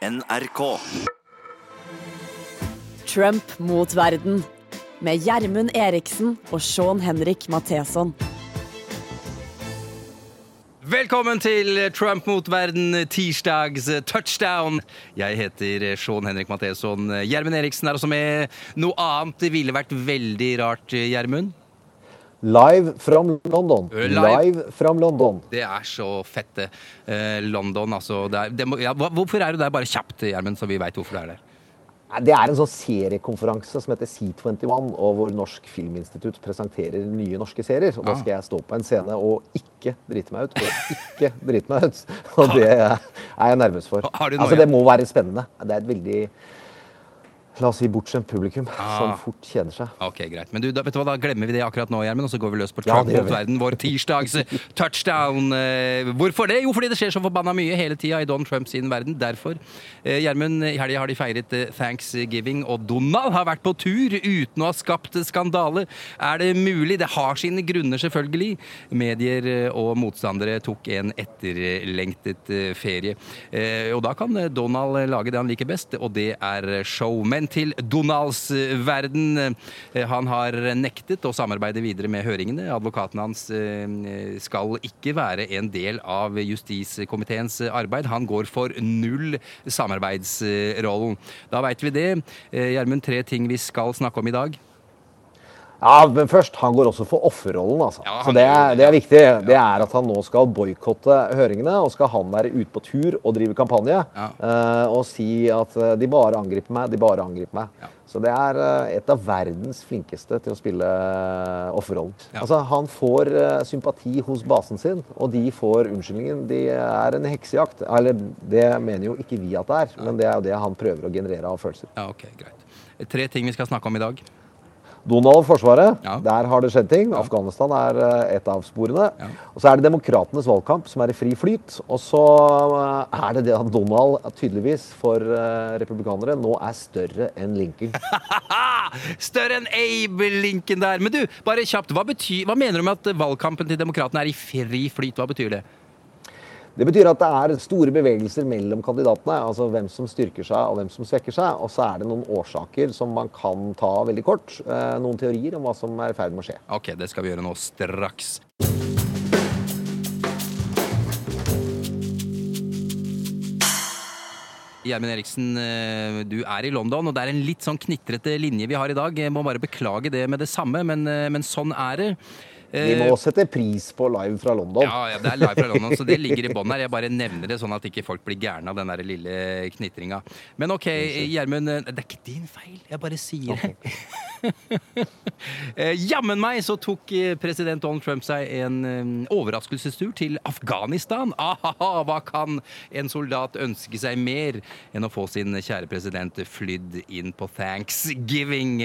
NRK. Trump mot verden. Med Gjermund Eriksen og Sean Henrik Matheson. Velkommen til Trump mot verden, tirsdags touchdown. Jeg heter Sean Henrik Matheson. Gjermund Eriksen er også med. Noe annet ville vært veldig rart, Gjermund? Live from London. Live. Live from London. Det er så fett, det. Eh, London, altså. Det er, det må, ja, hvorfor er du der? Bare kjapt, Gjermund, så vi veit hvorfor du er der. Det er en sånn seriekonferanse som heter C21, og hvor Norsk Filminstitutt presenterer nye norske serier. Og da skal jeg stå på en scene og ikke drite meg ut. Og ikke drite meg ut. Og det er jeg nervøs for. Altså, det må være spennende. Det er et veldig La oss si bortskjemt publikum Ah. som fort kjeder seg. Ok, greit. Men du, da, vet du hva, da glemmer vi det akkurat nå, Gjermund, og så går vi løs på Trump ja, mot verden, vår tirsdags touchdown. Eh, Hvorfor det? Jo, fordi det skjer så forbanna mye hele tida i Don Trump sin verden. Derfor. Eh, Gjermund, i helga har de feiret eh, thanksgiving, og Donald har vært på tur uten å ha skapt skandale. Er det mulig? Det har sine grunner, selvfølgelig. Medier eh, og motstandere tok en etterlengtet eh, ferie. Eh, Og da kan eh, Donald lage det han liker best, og det er show. Men til Donalds verden. eh, Han har nektet å samarbeide videre med høringene. Advokaten hans eh, skal ikke være en del av justiskomiteens arbeid. Han går for null samarbeidsrollen. Da veit vi det. Eh, Gjermund, tre ting vi skal snakke om i dag. Ja, men først, han går også for offerrollen, altså. Ja, Så det er, det, er viktig. ja. Det er at han nå skal boikotte høringene, og skal han være ute på tur og drive kampanje. Ja. Uh, og si at eh, de bare angriper meg, de bare angriper meg. Ja. Så det er uh, et av verdens flinkeste til å spille offerrollen. Ja. Altså, han får sympati hos basen sin, og de får unnskyldningen. De er en heksejakt. Eller det mener jo ikke vi at det er, men det er jo det han prøver å generere av følelser. Ja, ok, greit. Tre ting vi skal snakke om i dag. Donald Forsvaret, Ja. der har det skjedd ting. Afghanistan er eh, et av sporene. Ja. Og så er det demokratenes valgkamp, som er i fri flyt. Og så eh, er det det at Donald tydeligvis for eh, republikanere nå er større enn Lincoln. Større enn Abe Lincoln der. Men du, bare kjapt, hva, betyr, hva mener du med at valgkampen til demokratene er i fri flyt? Hva betyr det? Det betyr at det er store bevegelser mellom kandidatene. Altså hvem som styrker seg og hvem som svekker seg. Og så er det noen årsaker som man kan ta veldig kort. eh, Noen teorier om hva som er i ferd med å skje. Ok, det skal vi gjøre nå straks. Gjermund Eriksen, eh, du er i London, og det er en litt sånn knitrete linje vi har i dag. Jeg må bare beklage det med det samme, men, eh, men sånn er det. Vi må sette pris på live fra London. Ja, ja, det er live fra London, så det ligger i bånn her. Jeg bare nevner det sånn at ikke folk blir gærne av den der lille knitringa. Men OK, Gjermund. eh, Det er ikke din feil, jeg bare sier det. Eh, Jammen meg så tok eh, president Donald Trump seg en eh, overraskelsestur til Afghanistan. Ahaha, hva kan en soldat ønske seg mer enn å få sin kjære president flydd inn på thanksgiving?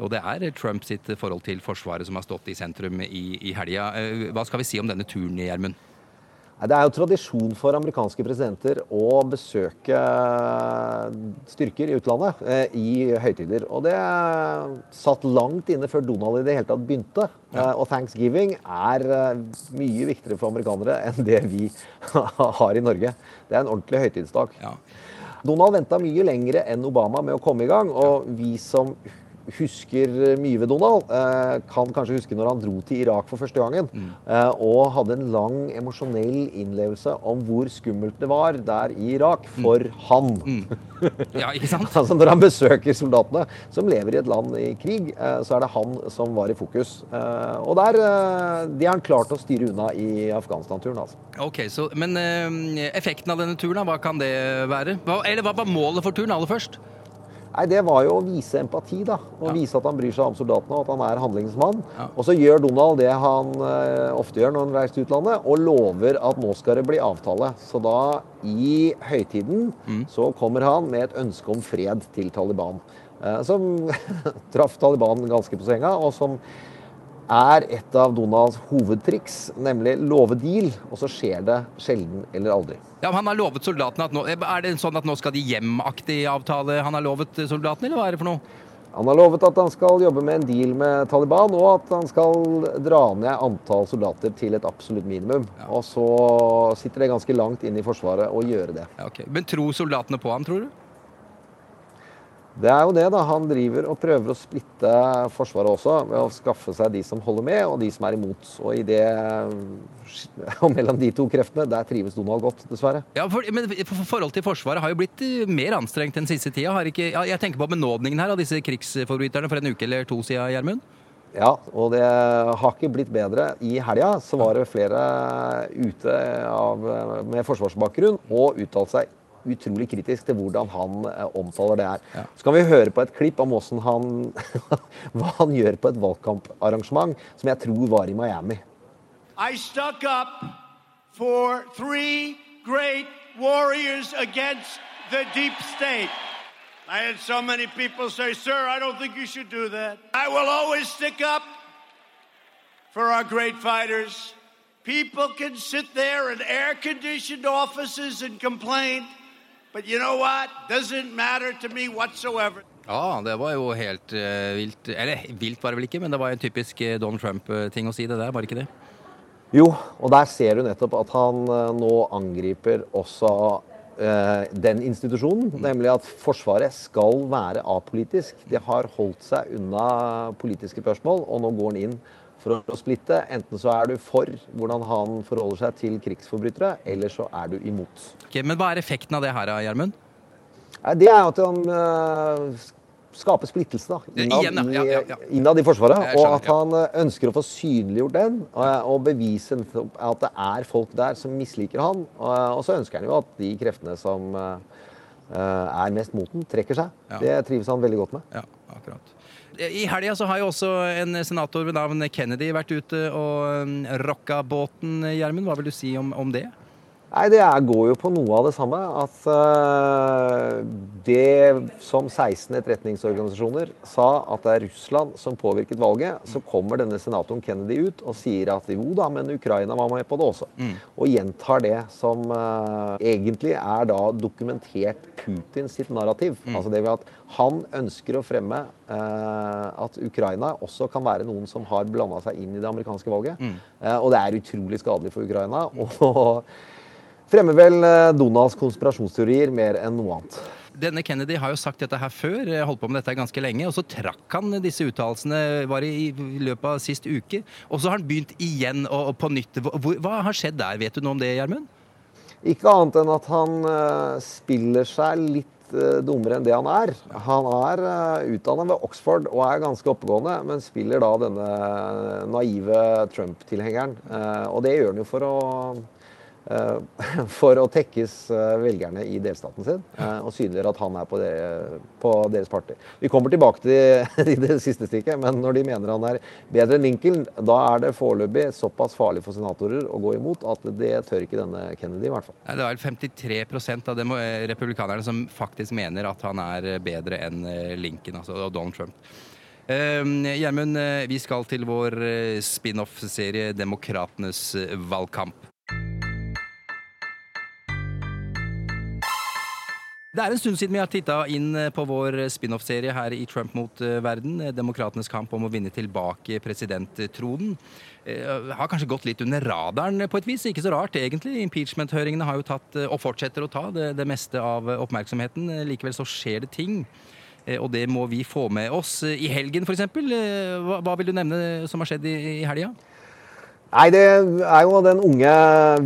Og det er Trump sitt forhold til Forsvaret som har stått i sentrum i, i helga. Eh, Hva skal vi si om denne turen, Gjermund? Det er jo tradisjon for amerikanske presidenter å besøke styrker i utlandet eh, i høytider. Og det satt langt inne før Donald i det hele tatt begynte. Ja. og thanksgiving er eh, mye viktigere for amerikanere enn det vi har i Norge. Det er en ordentlig høytidsdag. Ja. Donald venta mye lengre enn Obama med å komme i gang, og vi som husker mye ved Donald, eh, kan kanskje huske når han dro til Irak for første gangen, Mm. og hadde en lang emosjonell innlevelse om hvor skummelt det var der i Irak for han. ja, ikke sant? Altså Når han besøker soldatene som lever i et land i krig, eh, så er det han som var i fokus. Eh, og der, det de har han klart å styre unna i Afghanistan-turen. altså. Ok, så, Men eh, effekten av denne turen, hva kan det være? Hva, eller hva var målet for turen aller først? Nei, Det var jo å vise empati. da, og Ja. Vise at han bryr seg om soldatene og at han er handlingsmann. Ja. Og så gjør Donald det han eh, ofte gjør når han reiser til utlandet, og lover at nå skal det bli avtale. Så da, i høytiden, Mm. så kommer han med et ønske om fred til Taliban. Eh, som traff Taliban ganske på senga, og som er et av Donalds hovedtriks, nemlig love deal, og så skjer det sjelden eller aldri. Ja, men Han har lovet soldatene at nå Er det sånn at nå skal de hjem-aktig avtale han har lovet soldatene, eller hva er det for noe? Han har lovet at han skal jobbe med en deal med Taliban, og at han skal dra ned antall soldater til et absolutt minimum. Og så sitter det ganske langt inn i Forsvaret å gjøre det. Ja, okay. Men tror soldatene på ham, tror du? Det er jo det, da. Han driver og prøver å splitte Forsvaret også, ved å skaffe seg de som holder med, og de som er imot. Og i det Og mellom de to kreftene, der trives Donald godt, dessverre. Ja, for, men for- Forholdet til Forsvaret har jo blitt eh, mer anstrengt den siste tida. Har ikke, ja, jeg tenker på benådningen her av disse krigsforbryterne for en uke eller to siden, Gjermund. Ja, og det har ikke blitt bedre. I helga så var det flere ute av, med forsvarsbakgrunn og uttalte seg utrolig kritisk til hvordan han eh, omtaler det her. Ja. Så kan vi høre på et klipp om han, hva han gjør på et valgkamparrangement som jeg tror var i Miami. I stuck up for three great warriors against the deep state. I had so many people say, Sir, I don't think you should do that. I will always stick up for our great fighters. People can sit there in air conditioned offices and complain, but you know what? Doesn't matter to me whatsoever. Ja, det var jo helt uh, vilt. Eller vilt var det vel ikke, men det var en typisk eh, Donald Trump-ting å si det der, var det ikke det? Jo, og der ser du nettopp at han uh, nå angriper også uh, den institusjonen, nemlig at Forsvaret skal være apolitisk. De har holdt seg unna politiske spørsmål, og nå går han inn for å splitte. Enten så er du for hvordan han forholder seg til krigsforbrytere, eller så er du imot. Okay, men hva er effekten av det her, Gjermund? Det er at han eh, skaper splittelse da, innad, Igjen, ja, ja, ja. Innad i Forsvaret. Og at han eh, ønsker å få synliggjort den, og, bevise at det er folk der som misliker han. Og, så ønsker han jo at de kreftene som eh, er mest mot den, trekker seg. Det trives han veldig godt med. Ja, akkurat. I helga så har jo også en senator ved navn Kennedy vært ute og um, rocka båten. Gjermund, hva vil du si om, om det? Nei, Det går jo på noe av det samme. At uh, det som 16 etterretningsorganisasjoner sa at det er Russland som påvirket valget, så kommer denne senatoren Kennedy ut og sier at jo da, men Ukraina var med på det også. Og gjentar det som uh, egentlig er da dokumentert Putin sitt narrativ. Altså det ved at han ønsker å fremme uh, at Ukraina også kan være noen som har blanda seg inn i det amerikanske valget. Eh, og det er utrolig skadelig for Ukraina. og Fremmer vel eh, Donalds konspirasjonsteorier mer enn noe annet. Denne Kennedy har jo sagt dette her før, eh, holdt på med dette ganske lenge, og så trakk han disse uttalelsene bare i, i løpet av sist uke. Og så har han begynt igjen og, på nytt. Hva, hva har skjedd der? Vet du noe om det, Gjermund? Ikke annet enn at han eh, spiller seg litt dummere enn det han er. Han er utdannet ved Oxford og er ganske oppegående, men spiller da denne naive Trump-tilhengeren. Og det gjør han jo for å for å tekkes eh, velgerne i delstaten sin eh, og synliggjøre at han er på, det, på deres parti. Vi kommer tilbake til i det siste stikket, men når de mener han er bedre enn Lincoln, da er det foreløpig såpass farlig for senatorer å gå imot at det tør ikke denne Kennedy, i hvert fall. Det er vel 53 av eh, republikanerne som faktisk mener at han er eh, bedre enn eh, Lincoln, altså Donald Trump. Eh, Gjermund, eh, vi skal til vår eh, spin-off-serie Demokratenes eh, valgkamp. Det er en stund siden vi har titta inn eh, på vår spin-off-serie her i Trump mot eh, verden. eh, Demokratenes kamp om å vinne tilbake presidenttronen. Har kanskje gått litt under radaren på et vis. Ikke så rart, egentlig. Impeachment-høringene har jo tatt, og fortsetter å ta, det, det meste av oppmerksomheten. Likevel så skjer det ting. Og det må vi få med oss. I helgen, f.eks. Hva, hva vil du nevne som har skjedd i, i helga? Nei, det er jo den unge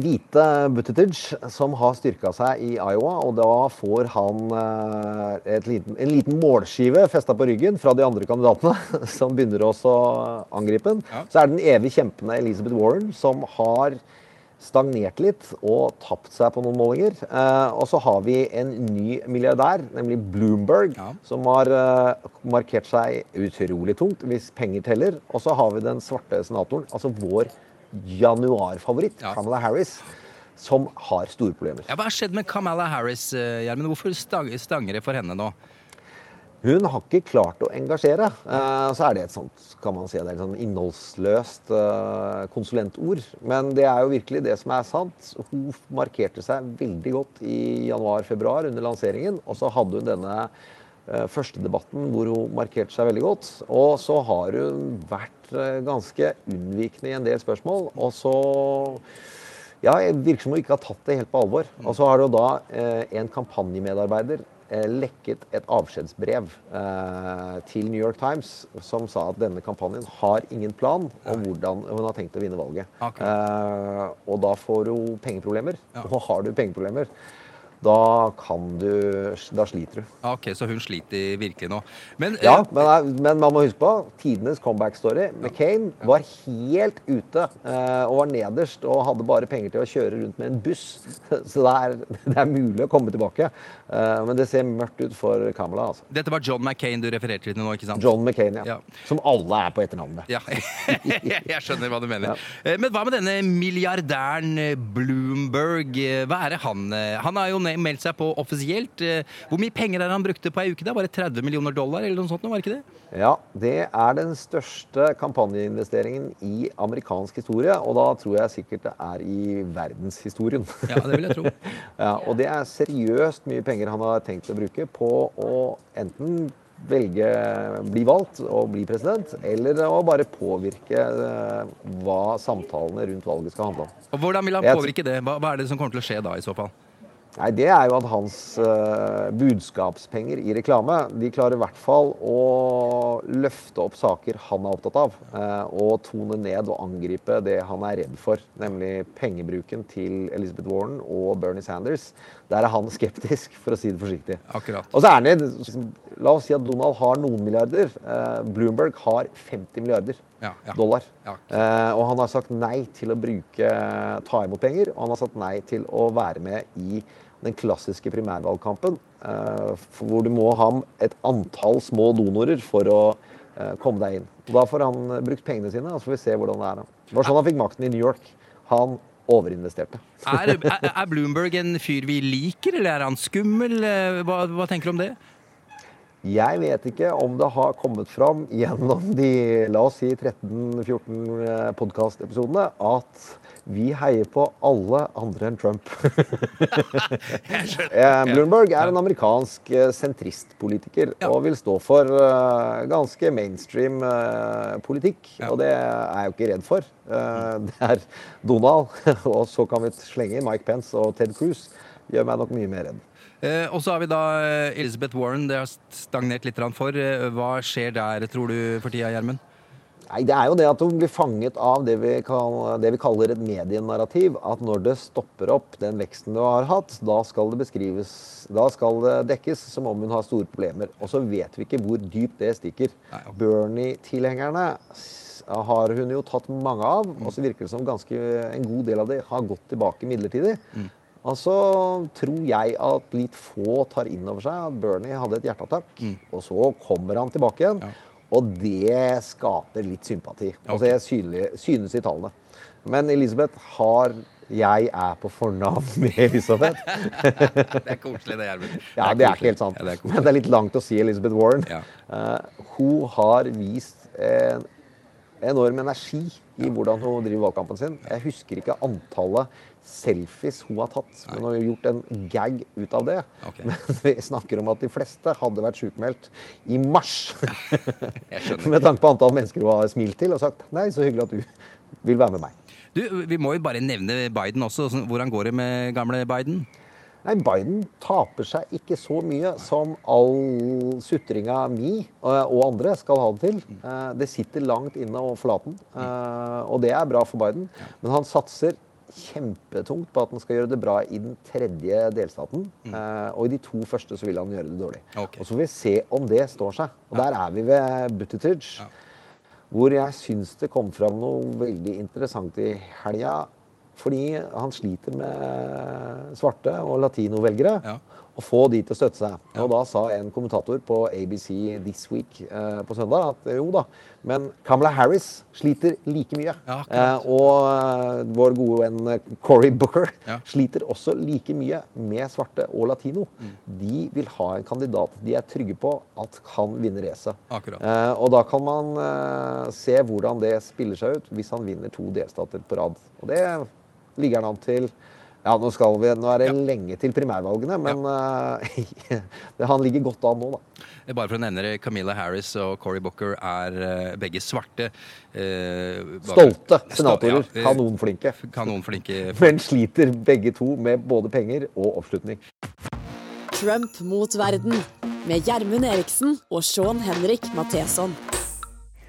hvite Buttigieg som har styrka seg i Iowa. Og da får han eh, liten, en liten målskive festa på ryggen fra de andre kandidatene, som begynner også å angripe den. Ja. Så er det den evig kjempende Elizabeth Warren som har stagnert litt og tapt seg på noen målinger. Eh, og så har vi en ny milliardær, nemlig Bloomberg, Ja. som har eh, markert seg utrolig tungt, hvis penger teller. Og så har vi den svarte senatoren, altså vår januarfavoritt, Ja. Kamala Harris, som har store problemer. Ja, hva har skjedd med Kamala Harris, eh, Gjermund? Hvorfor stanger det for henne nå? Hun har ikke klart å engasjere. Eh, så er det et sånt kan man si, det er et sånt innholdsløst eh, konsulentord. Men det er jo virkelig det som er sant. Hun markerte seg veldig godt i januar-februar under lanseringen. Og så hadde hun denne eh, første debatten hvor hun markerte seg veldig godt. Og så har hun vært eh, ganske unnvikende i en del spørsmål. Og så ja, virker som hun ikke har tatt det helt på alvor. Og så har det jo da eh, en kampanjemedarbeider eh, lekket et avskjedsbrev eh, til New York Times som sa at denne kampanjen har ingen plan om hvordan hun har tenkt å vinne valget. Eh, og da får hun pengeproblemer. Ja. Og har du pengeproblemer, da kan du Da sliter du. Ok, så hun sliter virkelig nå. Men Ja, eh, men, men man må huske på tidenes comeback-story. McCain var helt ute eh, og var nederst og hadde bare penger til å kjøre rundt med en buss. Så det er, det er mulig å komme tilbake. Eh, men det ser mørkt ut for Kamala. Altså. dette var John McCain du refererte til nå, ikke sant? John McCain, ja. Ja. Som alle er på etternavnet. Ja, jeg skjønner hva du mener. Ja. Men hva med denne milliardæren eh, Bloomberg? Eh, Hva er det han eh, Han har jo ne- meldt seg på offisielt. Eh, Hvor mye penger er det han brukte på ei uke? da? Bare 30 millioner dollar, eller noe sånt? Var det ikke det? Ja, det er den største kampanjeinvesteringen i amerikansk historie. Og da tror jeg sikkert det er i verdenshistorien. Ja, det vil jeg tro. ja, og det er seriøst mye penger han har tenkt å bruke på å enten velge bli valgt og bli president, eller å bare påvirke eh, hva samtalene rundt valget skal handle om. Og Hvordan vil han påvirke det? Hva, hva er det som kommer til å skje da, i så fall? Nei, Det er jo at hans uh, budskapspenger i reklame de klarer i hvert fall å løfte opp saker han er opptatt av. uh, og tone ned og angripe det han er redd for, nemlig pengebruken til Elizabeth Warren og Bernie Sanders. Der er han skeptisk, for å si det forsiktig. Akkurat. Og så er han i La oss si at Donald har noen milliarder. Uh, Bloomberg har 50 milliarder Ja, ja. dollar. Ja. Eh, og han har sagt nei til å bruke ta imot penger, og han har sagt nei til å være med i den klassiske primærvalgkampen, eh, hvor du må ha et antall små donorer for å eh, komme deg inn. Da får han eh, brukt pengene sine, og så får vi se hvordan det er. Det var sånn han fikk makten i New York. Han overinvesterte. Er, er, er Bloomberg en fyr vi liker, eller er han skummel? Hva, hva tenker du om det? Jeg vet ikke om det har kommet fram gjennom de la oss si 13-14 podkastepisodene at vi heier på alle andre enn Trump. Eh, Bloomberg er en amerikansk eh, sentristpolitiker og vil stå for eh, ganske mainstream eh, politikk. Og det er jeg jo ikke redd for. Eh, det er Donald, og så kan vi slenge inn Mike Pence og Ted Cruz. Gjør meg nok mye mer redd. Eh, og så har vi da eh, Elizabeth Warren. Det har stagnert litt for. Eh, Hva skjer der, tror du, for tida, Gjermund? Nei, Det er jo det at hun blir fanget av det vi, kan, det vi kaller et medienarrativ. At når det stopper opp den veksten du har hatt, da skal det beskrives Da skal det dekkes som om hun har store problemer. Og så vet vi ikke hvor dypt det stikker. Okay. Bernie-tilhengerne har hun jo tatt mange av, og så virker det som ganske en god del av det har gått tilbake midlertidig. Mm. Og så tror jeg at litt få tar inn over seg at Bernie hadde et hjerteattakk. Mm. Og så kommer han tilbake igjen. Og det skaper litt sympati. Altså jeg synes i tallene. Men Elisabeth har Jeg er på fornavn med Elisabeth. Det er koselig, det, Gjermund. Ja, det er ikke helt sant. Ja, det. Men det er litt langt å si Elizabeth Warren. Ja. Uh, hun har vist en enorm energi i hvordan hun driver valgkampen sin. Jeg husker ikke antallet selfies hun har tatt, men hun har gjort en gag ut av det. Okay. Men vi snakker om at de fleste hadde vært sykemeldt i mars. Med tanke på antall mennesker hun har smilt til og sagt nei, så hyggelig at du vil være med meg. Du, vi må jo bare nevne Biden også. Hvordan går det med gamle Biden? Nei, Biden taper seg ikke så mye som all sutringa mi eh, og andre skal ha det til. Eh, Det sitter langt inne å forlate den, eh, og det er bra for Biden. Men han satser kjempetungt på at han skal gjøre det bra i den tredje delstaten. eh, Og i de to første så vil han gjøre det dårlig. Okay. Og så får vi se om det står seg. Og der er vi ved Buttigieg. Hvor jeg syns det kom fram noe veldig interessant i helga. Fordi han sliter med svarte og latinovelgere. Ja. Å få de til å støtte seg. Og da sa en kommentator på ABC This Week eh, på søndag at jo da, men Kamala Harris sliter like mye. Ja, eh, og eh, vår gode venn eh, Cory Booker Ja. sliter også like mye med svarte og latino. Mm. De vil ha en kandidat de er trygge på at kan vinne racet. Eh, og da kan man eh, se hvordan det spiller seg ut hvis han vinner to delstater på rad. Og det ligger han an til Ja, nå, skal vi, nå er det lenge til primærvalgene, men eh, han ligger godt an nå, da. Bare for å nevne det, Camilla Harris og Cory Booker er uh, begge svarte. Uh, Stolte Sto- senatorer. ja, eh, Kanonflinke. Kanonflinke. Men sliter begge to med både penger og oppslutning. Trump mot verden med Gjermund Eriksen og Sean Henrik Matheson.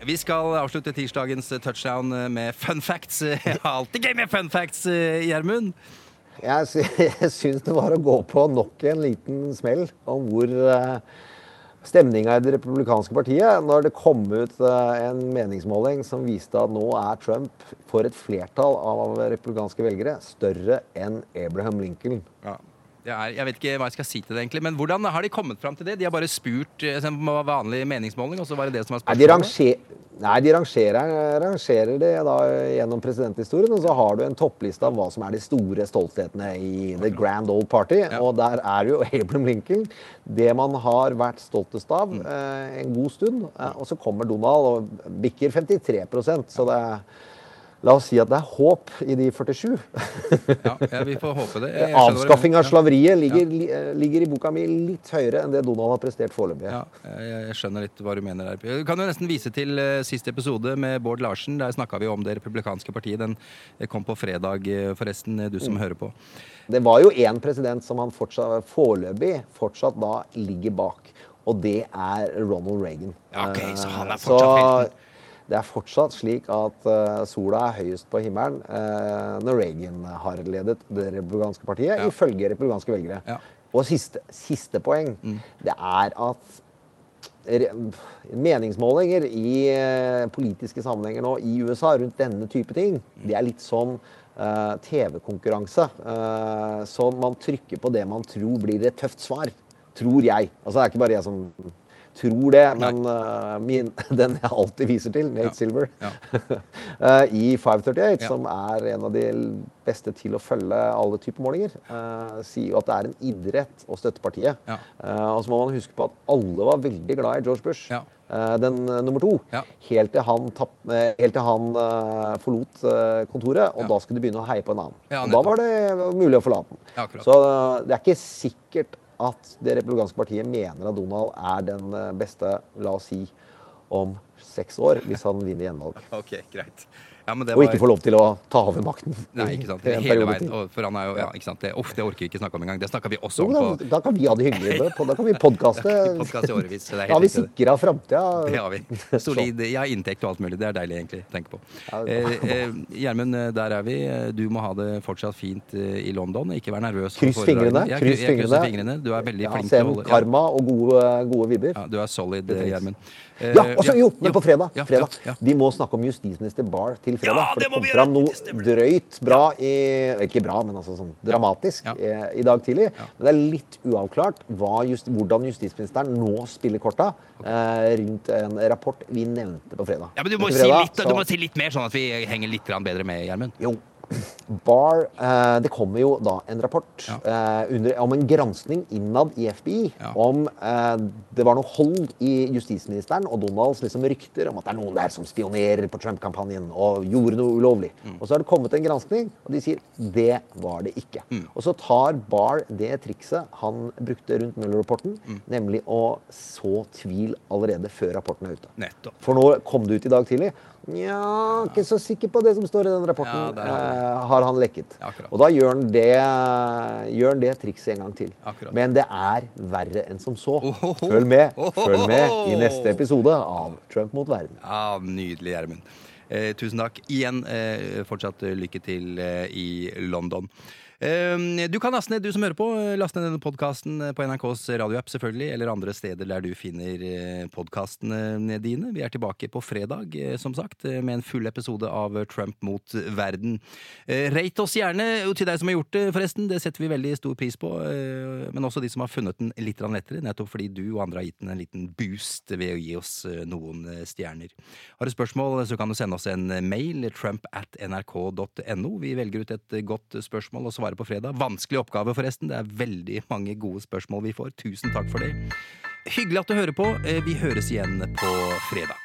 Vi skal avslutte tirsdagens touchdown med fun facts. Jeg har alltid gøy med fun facts, Gjermund. Jeg, jeg syns det var å gå på nok en liten smell om hvor uh, stemninga i det republikanske partiet når det kom ut eh, en meningsmåling som viste at nå er Trump for et flertall av republikanske velgere større enn Abraham Lincoln. Ja. Det er, jeg vet ikke hva jeg skal si til det, egentlig. Men hvordan har de kommet fram til det? De har bare spurt på vanlig meningsmåling, og så var det det som var Nei, de, spørsmålet? nei, de rangerer, rangerer det da gjennom presidenthistorien, og så har du en toppliste av hva som er de store stolthetene i The Grand Old Party. Og der er jo Abraham Lincoln det man har vært stoltest av Mm. eh, en god stund. Eh, og så kommer Donald og bikker 53% så det er La oss si at det er håp i de 47. Ja, ja, vi får håpe det. Avskaffing av slaveriet ligger, li, eh, ligger i boka mi litt høyere enn det Donald har prestert foreløpig. Ja, jeg, skjønner litt hva du mener der. Du kan jo nesten vise til uh, siste episode med Bård Larsen. Der snakka vi om det republikanske partiet. Den eh, kom på fredag, eh, forresten, du du Mm. som hører på. Det var jo én president som han fortsatt, foreløpig fortsatt da ligger bak, og det er Ronald Reagan. Ja, ok, så han er Eh, fortsatt så. Det er fortsatt slik at eh, sola er høyest på himmelen eh, når Reagan har ledet det republikanske partiet, Ja. ifølge republikanske velgere. Ja. Mm. Og siste, siste poeng, det er at meningsmålinger i eh, politiske sammenhenger nå i USA rundt denne type ting, det er litt som uh, TV-konkurranse. Uh, så man trykker på det man tror blir et tøft svar. Tror jeg. Altså det er ikke bare jeg som tror det, men uh, min, den jeg alltid viser til, Nate Ja. Silver, Ja. uh, i 538, Ja. som er en av de beste til å følge alle typer målinger, uh, sier jo at det er en idrett å støtte partiet. Og så må man huske på at alle var veldig glad i George Bush. Den nummer to. Helt til han, tapp, helt til han forlot kontoret, og da skulle de begynne å heie på en annen. Og da var det mulig å forlate den. Så det er ikke sikkert at det republikanske partiet mener at Donald er den eh, beste, la oss si, om seks år, hvis han vinner gjenvalg. Ok, greit. Ja, men det Og ikke får lov til å ta over makten. Nei, ikke sant. Hele veien. For han er jo Ja, ikke sant. Det, uff, det orker vi ikke snakke om engang. Det snakka vi også om på da kan vi ha det hyggelig. Da kan vi podkaste. Da har vi sikra framtida. Det har vi. Solid. Ja, inntekt og alt mulig. Det er deilig egentlig å tenke på. Eh, eh, Gjermund, eh, der er vi. Du må ha det fortsatt fint eh, i London. Ikke vær nervøs. Kryss fingrene. Ja, Kryss fingrene. Du er veldig flink til å holde karma og gode, gode vibber. Ja, du er solid. Gjermund. Eh, Ja, og så jo, men på fredag. Ja, fredag. ja, ja. Vi må snakke om justisminister Barr til fredag. For det det kom fram noe drøyt bra i Ikke bra, men altså sånn dramatisk eh, i dag tidlig. Men det er litt uavklart just, hvordan justisministeren nå spiller korta eh, rundt en rapport vi nevnte på fredag. Ja, men du må, fredag, si litt, litt, du må si litt mer, sånn at vi henger litt bedre med, Gjermund. Barr eh, Det kommer jo da en rapport Ja. eh, under, om en granskning innad i FBI Ja. om eh, det var noe hold i justisministeren og Donalds liksom rykter om at det er noen der som spionerer på Trump-kampanjen og gjorde noe ulovlig. Mm. Og så har det kommet en granskning, og de sier det var det ikke. Mm. Og så tar Barr det trikset han brukte rundt Mueller-rapporten, Mm. nemlig å så tvil allerede før rapporten er ute. Nettopp. For nå kom det ut i dag tidlig. Nja, ikke så sikker på det som står i den rapporten. Ja, har eh, har han lekket. Akkurat. og da gjør han det, gjør han det trikset en gang til. Akkurat. Men det er verre enn som så. Ohoho. Følg med Følg med i neste episode av Trump mot verden. Ja, Nydelig, Gjermund. Eh, tusen takk. Igjen eh, fortsatt lykke til eh, i London. Eh, du kan laste ned, du som hører på, eh, laste ned denne podkasten på NRKs radioapp, selvfølgelig, eller andre steder der du finner eh, podkastene dine. Vi er tilbake på fredag, eh, som sagt, eh, med en full episode av Trump mot verden. Eh, Rate oss gjerne, til deg som har gjort det, forresten. Det setter vi veldig stor pris på. eh, Men også de som har funnet den litt lettere, nettopp fordi du og andre har gitt den en liten boost ved å gi oss eh, noen eh, stjerner. Har du spørsmål, så kan du sende oss en mail, trump at nrk.no. Vi velger ut et godt spørsmål og svarer på fredag. Vanskelig oppgave, forresten. Det er veldig mange gode spørsmål vi får. Tusen takk for det. Hyggelig at du hører på. Eh, Vi høres igjen på fredag.